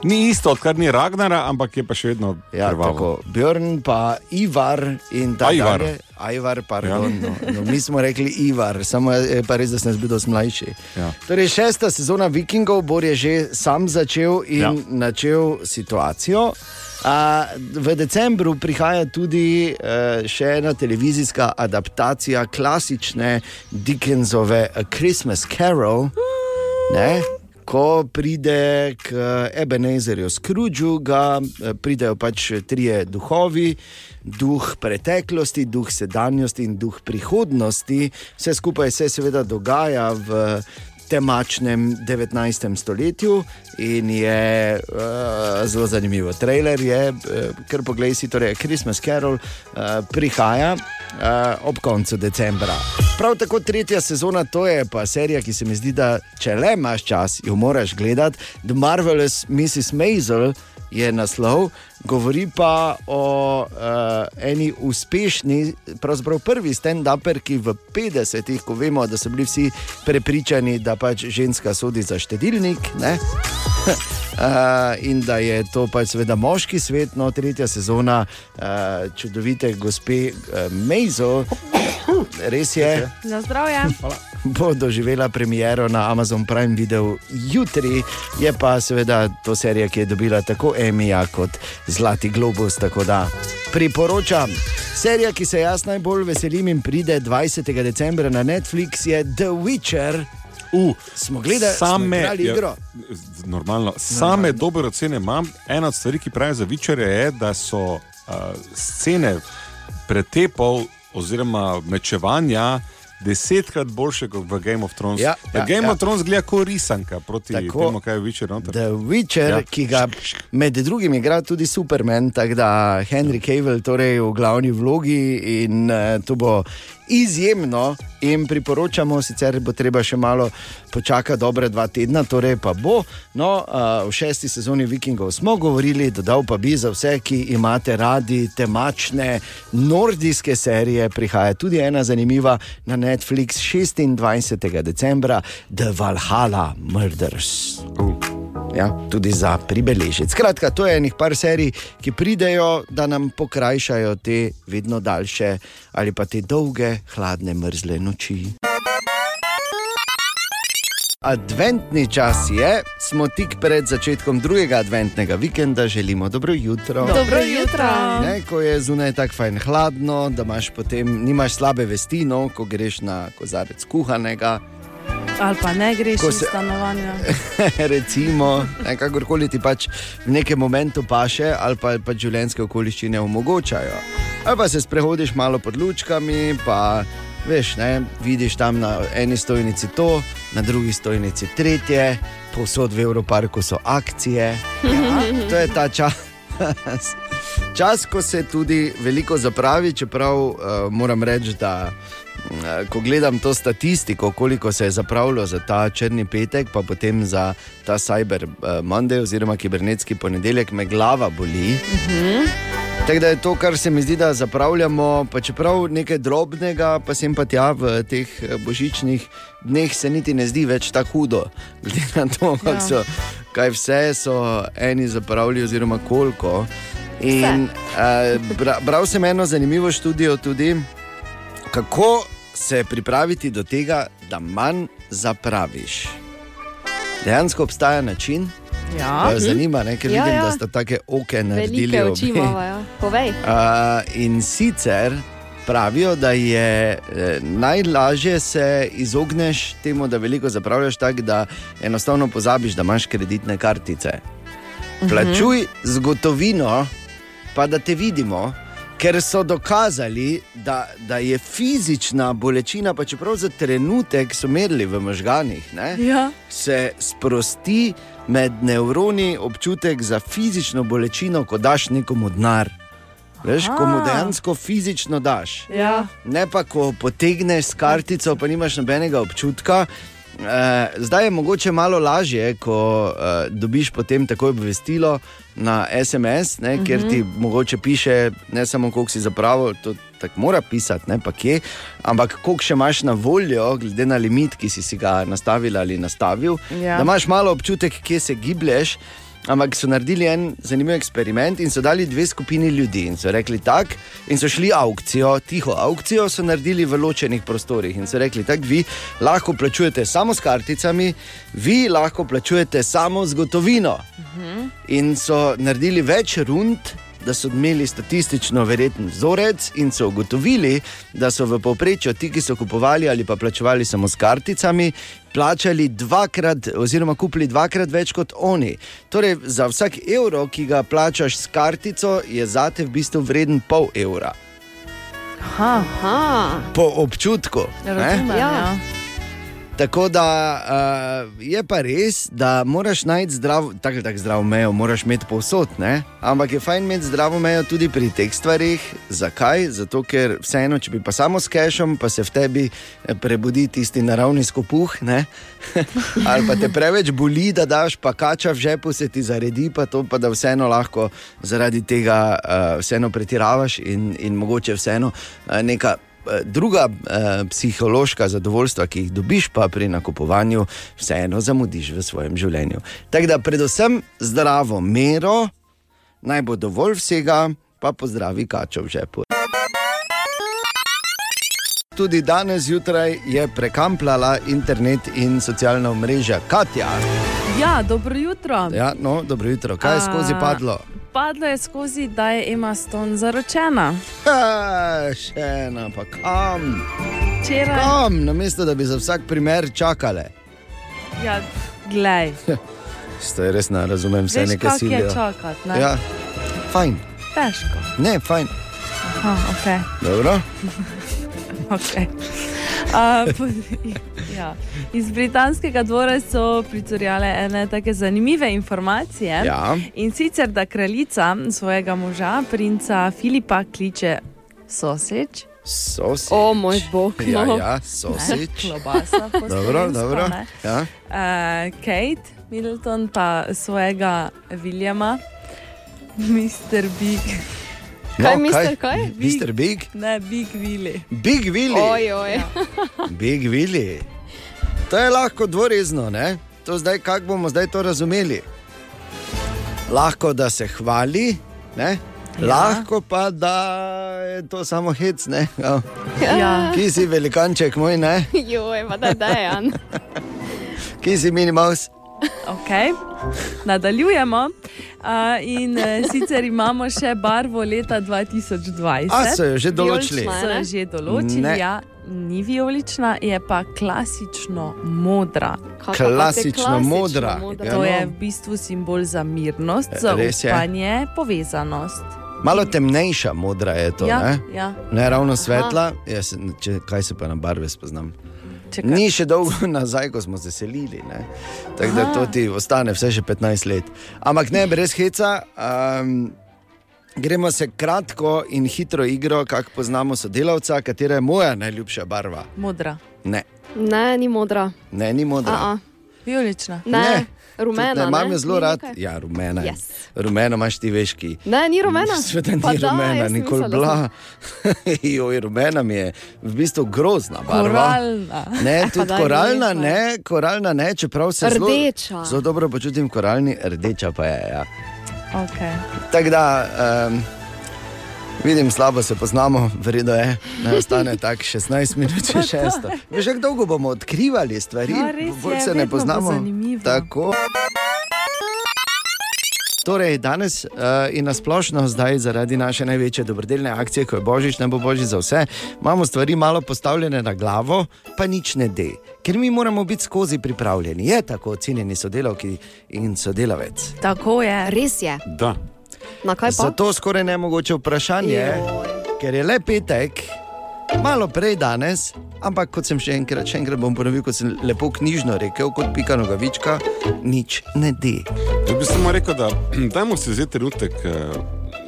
Ni isto, odkar ni Ragnara, ampak je pa še vedno Ja, krvavo. tako, Bjorn, pa Ivar in tako naprej. Ajvar, pardon. Ja. No, no, mi smo rekli Ivar, samo je pa res, da sem bil dosti mlajši. Ja. Torej, šesta sezona Vikingov, Bor je že sam začel in. Ja. načel situacijo. A, v decembru prihaja tudi uh, še ena televizijska adaptacija klasične Dickensove A Christmas Carol. Ne? Ko pride k Ebenezerju Scroogeu, ga eh, pridejo pač trije duhovi, duh preteklosti, duh sedanjosti in duh prihodnosti. Vse skupaj se seveda dogaja v temačnem 19. stoletju in je uh, zelo zanimivo. Trailer je, uh, kar poglej si, torej Christmas Carol uh, prihaja uh, ob koncu decembra. Prav tako tretja sezona, to je pa serija, ki se mi zdi, da če le imaš čas, jo moraš gledati. The Marvelous Mrs. Maisel je naslov, govori pa o uh, eni uspešni, pravzaprav prvi stand-uperki v 50-ih, ko vemo, da so bili vsi prepričani, da pač ženska sodi za štedilnik. ne. Uh, in da je to pač seveda moški svet, no, tretja sezona uh, čudovite gospe uh, Mejzo, res je, Na zdravje. bo doživela premiero na Amazon Prime Video jutri. Je pa seveda to serija, ki je dobila tako Emija kot Zlati Globus. Tako da priporočam. Serija, ki se jaz najbolj veselim in pride 20. decembra na Netflix, je The Witcher. Uh, smo gledali, same, smo ja, igro. Normalno. Same dobre ocene imam. Ena od stvari, ki pravijo za Vičere, je, da so uh, scene pretepov oziroma mečevanja. Desetkrat boljše kot v Game of Thrones. Ja, ja, Game ja. of Thrones gleda kot risanka proti Tako. temu, kaj je Witcher. noter. The Witcher, ja. Ki ga med drugim igra tudi Superman, tako da Henry Cavill torej v glavni vlogi in uh, to bo izjemno. In priporočamo, sicer bo treba še malo počakati, dobre dva tedna, torej pa bo. No, uh, v šesti sezoni Vikingov smo govorili, dodal pa bi za vse, ki imate radi temačne nordijske serije, prihaja tudi ena zanimiva na Netflix 26. decembra, The Valhalla Murders. Ja, tudi za pribeležiti. Skratka, to je enih par serij, ki pridejo, da nam pokrajšajo te vedno daljše ali pa te dolge, hladne, mrzle noči. Adventni čas je, smo tik pred začetkom drugega adventnega vikenda, želimo dobro jutro. Dobro jutro. Ne, ko je zunaj tako fajn hladno, da imaš potem nimaš slabe vesti, no, ko greš na kozarec kuhanega. Ali pa ne greš Ko iz se- stanovanja. recimo, ne, kakorkoli ti pač v nekem momentu paše, ali pa pač življenjske okoliščine omogočajo. Ali pa se sprehodiš malo pod lučkami, pa veš, ne, vidiš tam na eni stojnici to, na drugi stojnici tretje, povsod v Evroparku so akcije. Ja, to je ta čas. Čas, ko se tudi veliko zapravi, čeprav uh, moram reči, da uh, ko gledam to statistiko, koliko se je zapravilo za ta črni petek, pa potem za ta Cyber uh, Monday oziroma kibernetski ponedeljek, me glava boli. Tako da je to, kar se mi zdi, da zapravljamo, pa čeprav nekaj drobnega, pa sem pa tja v teh eh, božičnih dneh, se niti ne zdi več tako hudo. Glede na to, Ja. ja. so, kaj vse so eni zapravili, oziroma koliko. In uh, bra, bral sem eno zanimivo študijo tudi, kako se pripraviti do tega, da manj zapraviš. Dejansko obstaja način, Ja. ki me zanima, ne, ker Ja, vidim, ja. da sta take oke naredili. Velike oči imamo, ja. Povej. Uh, in sicer pravijo, da je eh, najlažje se izogneš temu, da veliko zapravljaš tako, da enostavno pozabiš, da imaš kreditne kartice. Plačuj z gotovino, pa da te vidimo. Ker so dokazali, da, da je fizična bolečina, pa čeprav za trenutek so merili v možganih, ne, Ja. se sprosti med nevroni občutek za fizično bolečino, ko daš nekomu denar. Veš, ko mu dejansko fizično daš. Ja. Ne pa, ko potegneš s kartico, pa nimaš nobenega občutka. Eh, zdaj je mogoče malo lažje, ko eh, dobiš potem takoj obvestilo na SMS, ne, kjer ti mogoče piše ne samo, koliko si zapravil, to tako mora pisati, ne pa kje, ampak koliko še imaš na voljo, glede na limit, ki si, si ga nastavil ali nastavil, Ja. da imaš malo občutek, kje se giblješ. Ampak so naredili en zanimiv eksperiment in so dali dve skupini ljudi. In so rekli tako, in so šli aukcijo, tiho aukcijo so naredili v ločenih prostorih. In so rekli tako, vi lahko plačujete samo s karticami, vi lahko plačujete samo z gotovino. In so naredili več rund, da so imeli statistično verjeten vzorec, in so ugotovili, da so v povprečju ti, ki so kupovali ali pa plačevali samo s karticami, plačali dvakrat, oziroma kupili dvakrat več kot oni. Torej, za vsak evro, ki ga plačaš s kartico, je zate v bistvu vreden pol evra. Aha. Aha. Po občutku. ne? Razumem, Ja. Tako da uh, je pa res, da moraš najti zdrav, tako tak zdrav mejo, moraš imeti povsod. Ne? Ampak je fajn imeti zdravo mejo tudi pri teh stvarih. Zakaj? Zato, ker vseeno, če bi pa samo s kešom, pa se v tebi eh, prebudi tisti naravni skopuh, ali pa te preveč boli, da daš pa kača v žepu, se ti zaredi, pa to pa da vseeno lahko zaradi tega uh, vseeno pretiravaš in, in mogoče vseeno uh, neka druga eh, psihološka zadovoljstva, ki jih dobiš pa pri nakupovanju, vseeno zamudiš v svojem življenju. Tako da predvsem zdravo mero, naj bo dovolj vsega, pa pozdravi kačo v žepu. Tudi danes zjutraj je prekamplala internet in socialna mreža Katja. ja, dobro jutro. Ja, no, dobro jutro, kaj je skozi A, padlo? Padlo je skozi, da je Emma Stone zaročena. Ha, še ena, pa kam? Včeraj, Kam, namesto da bi za vsak primer čakale. ja, glej, Ste res ne razumem, vse veš, nekaj kako je silijo. čakati. ne? Ja, fajn, Težko. ne, fajn. Aha, okay. Dobro. Okay. Uh, ja. Iz britanskega dvora so pricurjale ene tako zanimive informacije. Ja. In sicer, da kraljica svojega moža, princa Filipa, kliče soseč. Sosič. O moj bog. Ja, no. ja, sosič. Klobasa, po Dobro, dobro. ne. Ja. Uh, Kate Middleton pa svojega Williama, Mr. Big, Kaj, mister, kaj? Mr. Big? ne Big Willy. Big Willy. Oj, oj. Big Willy. To je lahko dvorezno, ne? To zdaj, kako bomo zdaj to razumeli? Lahko, da se hvali, ne? Ja. Lahko pa, da je to samo hec, ne? Ja. Ja. Ki si velikanček moj, ne? Joj, pa da je Jan. Ki si minimaus. Okay. Nadaljujemo. Uh, in uh, sicer imamo še barvo leta 2020. A so jo že določili? Vijolična. So jo že določili, Ne. ja, ni vijolična, je pa klasično modra. Kaka te Klasično modra. Ja, To no. je v bistvu simbol za mirnost, E, res je. zaupanje, povezanost. Malo temnejša modra je to, ja, ne? ja. Ne ravno svetla, Jaz, se- če, kaj se pa na barve spoznam. Čekaj. Ni še dolgo nazaj, ko smo se selili. ne. Tako da to ti ostane vse še 15 let. Ampak ne, brez heca. Um, gremo se kratko in hitro igro, kako poznamo sodelavca, katera je moja najljubša barva. Modra, Ne, Ne, ni modra. ne ni modra. A -a. vijolična. Ne. Rumena, Tudi ne, imam ne? jo zelo rad. nekaj? Ja, rumena. Yes. Rumena imaš ti veš, ki. Ne, ni rumena. Sveda Pa ni da, rumena, sem nikoli bila. Joj, rumena mi je v bistvu grozna barva. Koralna. Ne, Pa tudi daj, koralna nehaj. ne, koralna ne, čeprav se zelo, Rdeča. zelo dobro počutim koralni, rdeča pa je. Ja. Okay. Tako da, um, vidim, slabo se poznamo, vredno je, da ostane tako 16 minut, če šesto. Veš, kako dolgo bomo odkrivali stvari, Ja, res bolj je, se ne poznamo. Tako. Torej, danes uh, in nasplošno, zdaj zaradi naše največje dobrodelne akcije, ko je Božič, ne bo Božič za vse, imamo stvari malo postavljene na glavo, pa nič ne de. Ker mi moramo biti skozi pripravljeni. Je tako, cenjeni sodelavki in sodelavec. Tako je. Res je. Da. Na kaj pa? Zato skoraj ne mogoče vprašanje, ker je le petek, malo prej danes, ampak kot sem še enkrat, še enkrat bom ponovil, kot sem lepo knjižno rekel, kot pika nogavička, nič ne de. Jaz bi samo rekel, da dajmo si vzeti trenutek eh,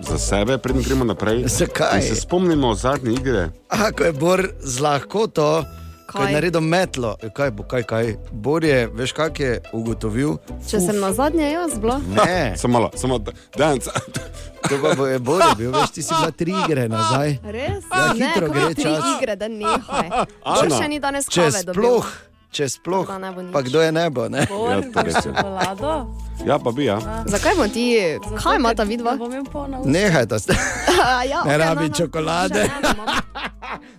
za sebe, preden gremo naprej. Zakaj? In se spomnimo zadnje igre. A, ko je Bor z lahkoto, ko Kaj? je naredil metlo, kaj bo, kaj, kaj. Bor je, veš, kak je ugotovil. Če sem na zadnje jaz bila. Ne, Samo malo, samo danes. to pa bo je Bor je bil, veš, ti si bila tri igre nazaj. Res? Ja, ne, hitro kako gre tri čas. igre, da nehaj. Ana, Bor še ni danes Če kave dobil. sploh, če sploh, bo pa kdo je ne bo, ne? Bor, Ja, to ja, res je. čokolado. Ja, pa bi, ja. Zakaj bomo ti, kaj imata vidva? Ne bom imel polno. Nehaj ta ste. ja, Ne okej, rabi no, no. čokolade. Imam.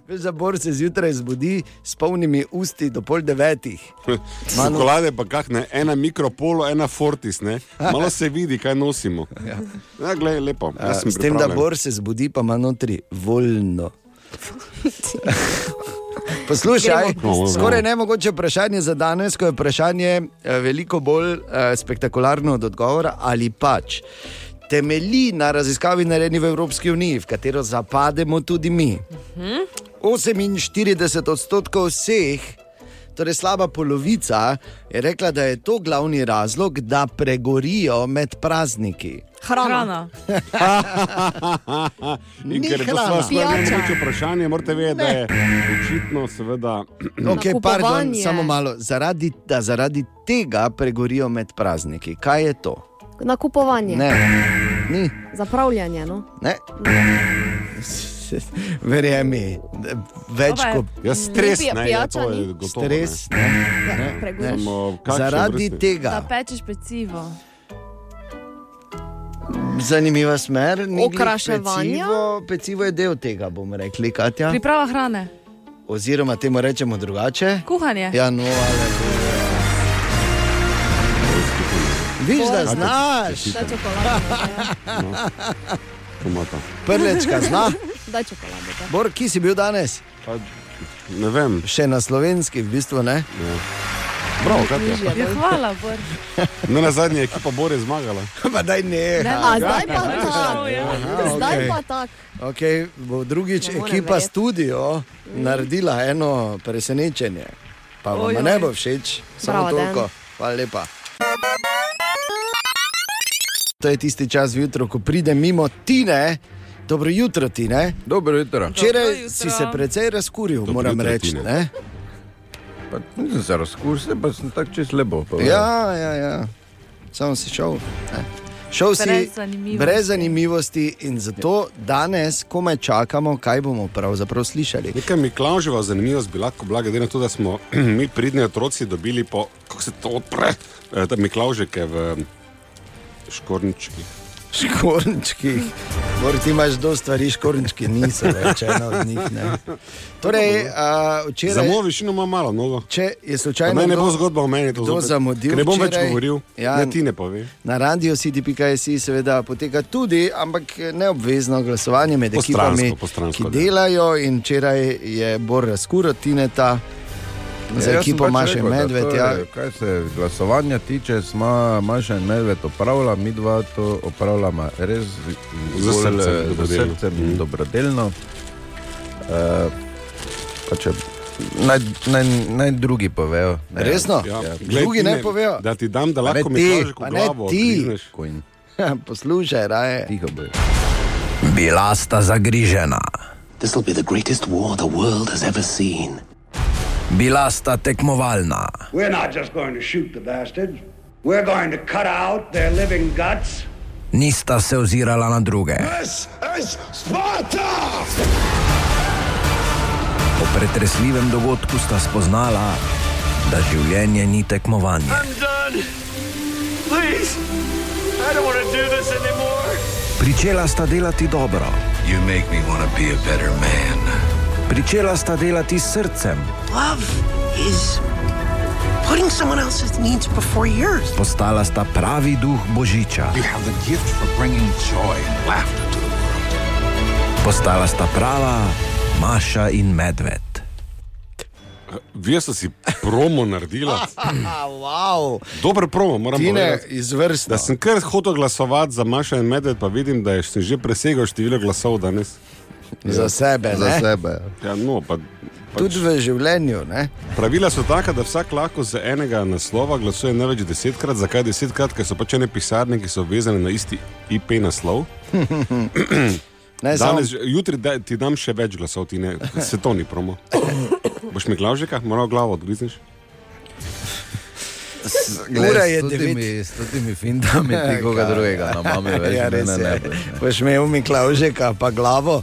Veš, da Bor se zjutraj zbudi s polnimi usti do pol devetih. Manu- Čokolade pa kakne, ena mikropolo, ena fortis, ne? Malo se vidi, kaj nosimo. Ja, glej, lepo. A, Jaz sem S tem, da. Bor se zbudi, pa ima notri voljno. Poslušaj, skoraj ne mogoče vprašanje za danes, ko je vprašanje eh, veliko bolj eh, spektakularno od odgovora, ali pač temelji na raziskavi narejeni v Evropski uniji, v katero zapademo tudi mi. 48 odstotkov vseh, torej slaba polovica, je rekla, da je to glavni razlog, da pregorijo med prazniki. Hrana. Hrana. In Ni ker to hrana. stvar Pijača. najmogoče vprašanje, morate vedeti, da je očitno, seveda, Okay, pardon, samo malo, zaradi, da zaradi tega pregorijo med prazniki. Kaj je to? Nakupovanje. Ne, ni, Zapravljanje. No? ne. Verjemi, več Dobar. kot jaz stres, ne, ja, pijača to je gotovo. stres. Ne. Ne. Ne. Samo, Zaradi vrste? Da tega, pečeš pecivo. zanimiva smer, ni glih Okraševanja? Pecivo, pecivo je del tega, bomo rekli, Katja. Priprava hrane. Oziroma, temu rečemo drugače. Kuhanje. Ja, no, ali. Viš, da znaš, Daj čokolado. Tomata. prlečka zna. Daj čokolado. daj. Bor, ki si bil danes? Pa, ne vem, Še na slovenski, v bistvu ne. prav, kaj je. Ja, hvala, Bor. Ne na zadnje, ekipa Bore zmagala. Pa daj ne. Ne, A zdaj pa Šel, tako. ja. Zdaj okej. pa tako. Okay, bo drugič Ne ekipa verjeti. studio naredila eno presenečenje. Pa vam ne bo všeč, samo Bravo, toliko. Hvala lepa. To je tisti čas zjutraj, ko pride mimo Tine. Dobro jutro, Tine. Dobro jutro. Včeraj jutro. si se precej razkuril, Dobro moram jutro, reči. Ne? Pa, nisem se razkursil, pa sem tako čez lepo. povedal. Ja, ja, ja. Samo si šel. Ne? Šel si Brez zanimivosti. brez zanimivosti in zato danes komaj čakamo, kaj bomo pravzaprav slišali. Nekaj Miklauževa zanimivost bi lahko bila, glede na to, da smo mi pridni otroci dobili po, kako se to odpre, eh, ta Miklaužeke v škorničkih. Škornčki. Mor, ti imaš do stvari, škornčki niso več ena od njih. Ne. Torej, a, Za včeraj, mojo višino ima malo nogo. če je slučajno meni ne bo zgodba o meni, to zamudil Ne bom več včeraj. govoril, Ja. ja. ne ti ne pove. na radio city.js seveda poteka tudi, ampak neobvezno glasovanje med Postransko, ekipami, postransko, ki ja. delajo in včeraj je Bor razkuro Tineta. Za Ja, ekipo pač Maše rekel, da Medved, to ja. je, Kaj se glasovanja tiče, smo Maša in Medved opravila, mi dva to opravljamo res Z bolj, srcem z dobrodelno. srcem Mhm. dobrodelno. Uh, pa če naj, naj, naj drugi povejo. Ne, Resno? Ja. Ja. Glej, Drugi ne povejo. Da ti dam, da lahko ti, Miklaužek pa v ne glavo ti. Poslušaj, raje. Tiho bo. Bila sta zagrižena, This'll be the greatest war the world has ever seen. Bila sta tekmovalna, We're not just going to shoot the bastards. We're going to cut out their living guts. Nista se ozirala na druge. Po pretresljivem dogodku sta spoznala, da življenje ni tekmovanje. Pričela sta delati dobro. You make me want to be a better man. Pričela sta delati s srcem. Love is putting someone else's needs before yours. Postala sta pravi duh Božiča. You have the gift for bringing joy and laughter to the world. Postala sta prava Maša in Medved. Vi ste si promo naredila. wow. Dober promo, moram Tine, povedati. izvrstno. Da sem kar hotel glasovati za Maša in Medved, pa vidim, da je že presegel število glasov danes. Za sebe, Za ne? sebe. Ja, no, pa, Tudi v življenju. Ne? Pravila so taka, da vsak lahko z enega naslova glasuje največ desetkrat. Zakaj desetkrat? Ker so pač ene pisarne, ki so vezane na isti IP naslov. Ne, samo- Danes, jutri da, ti dam še več glasov, ti ne, se to ni promo. Boš mi glavžeka, moral glavo odgrizneš? Ura je s devet. temi- S temi fintami ti koga drugega, na mame več ja, res mene ne je. boš. ne. Boš imel mi klavžeka, pa glavo.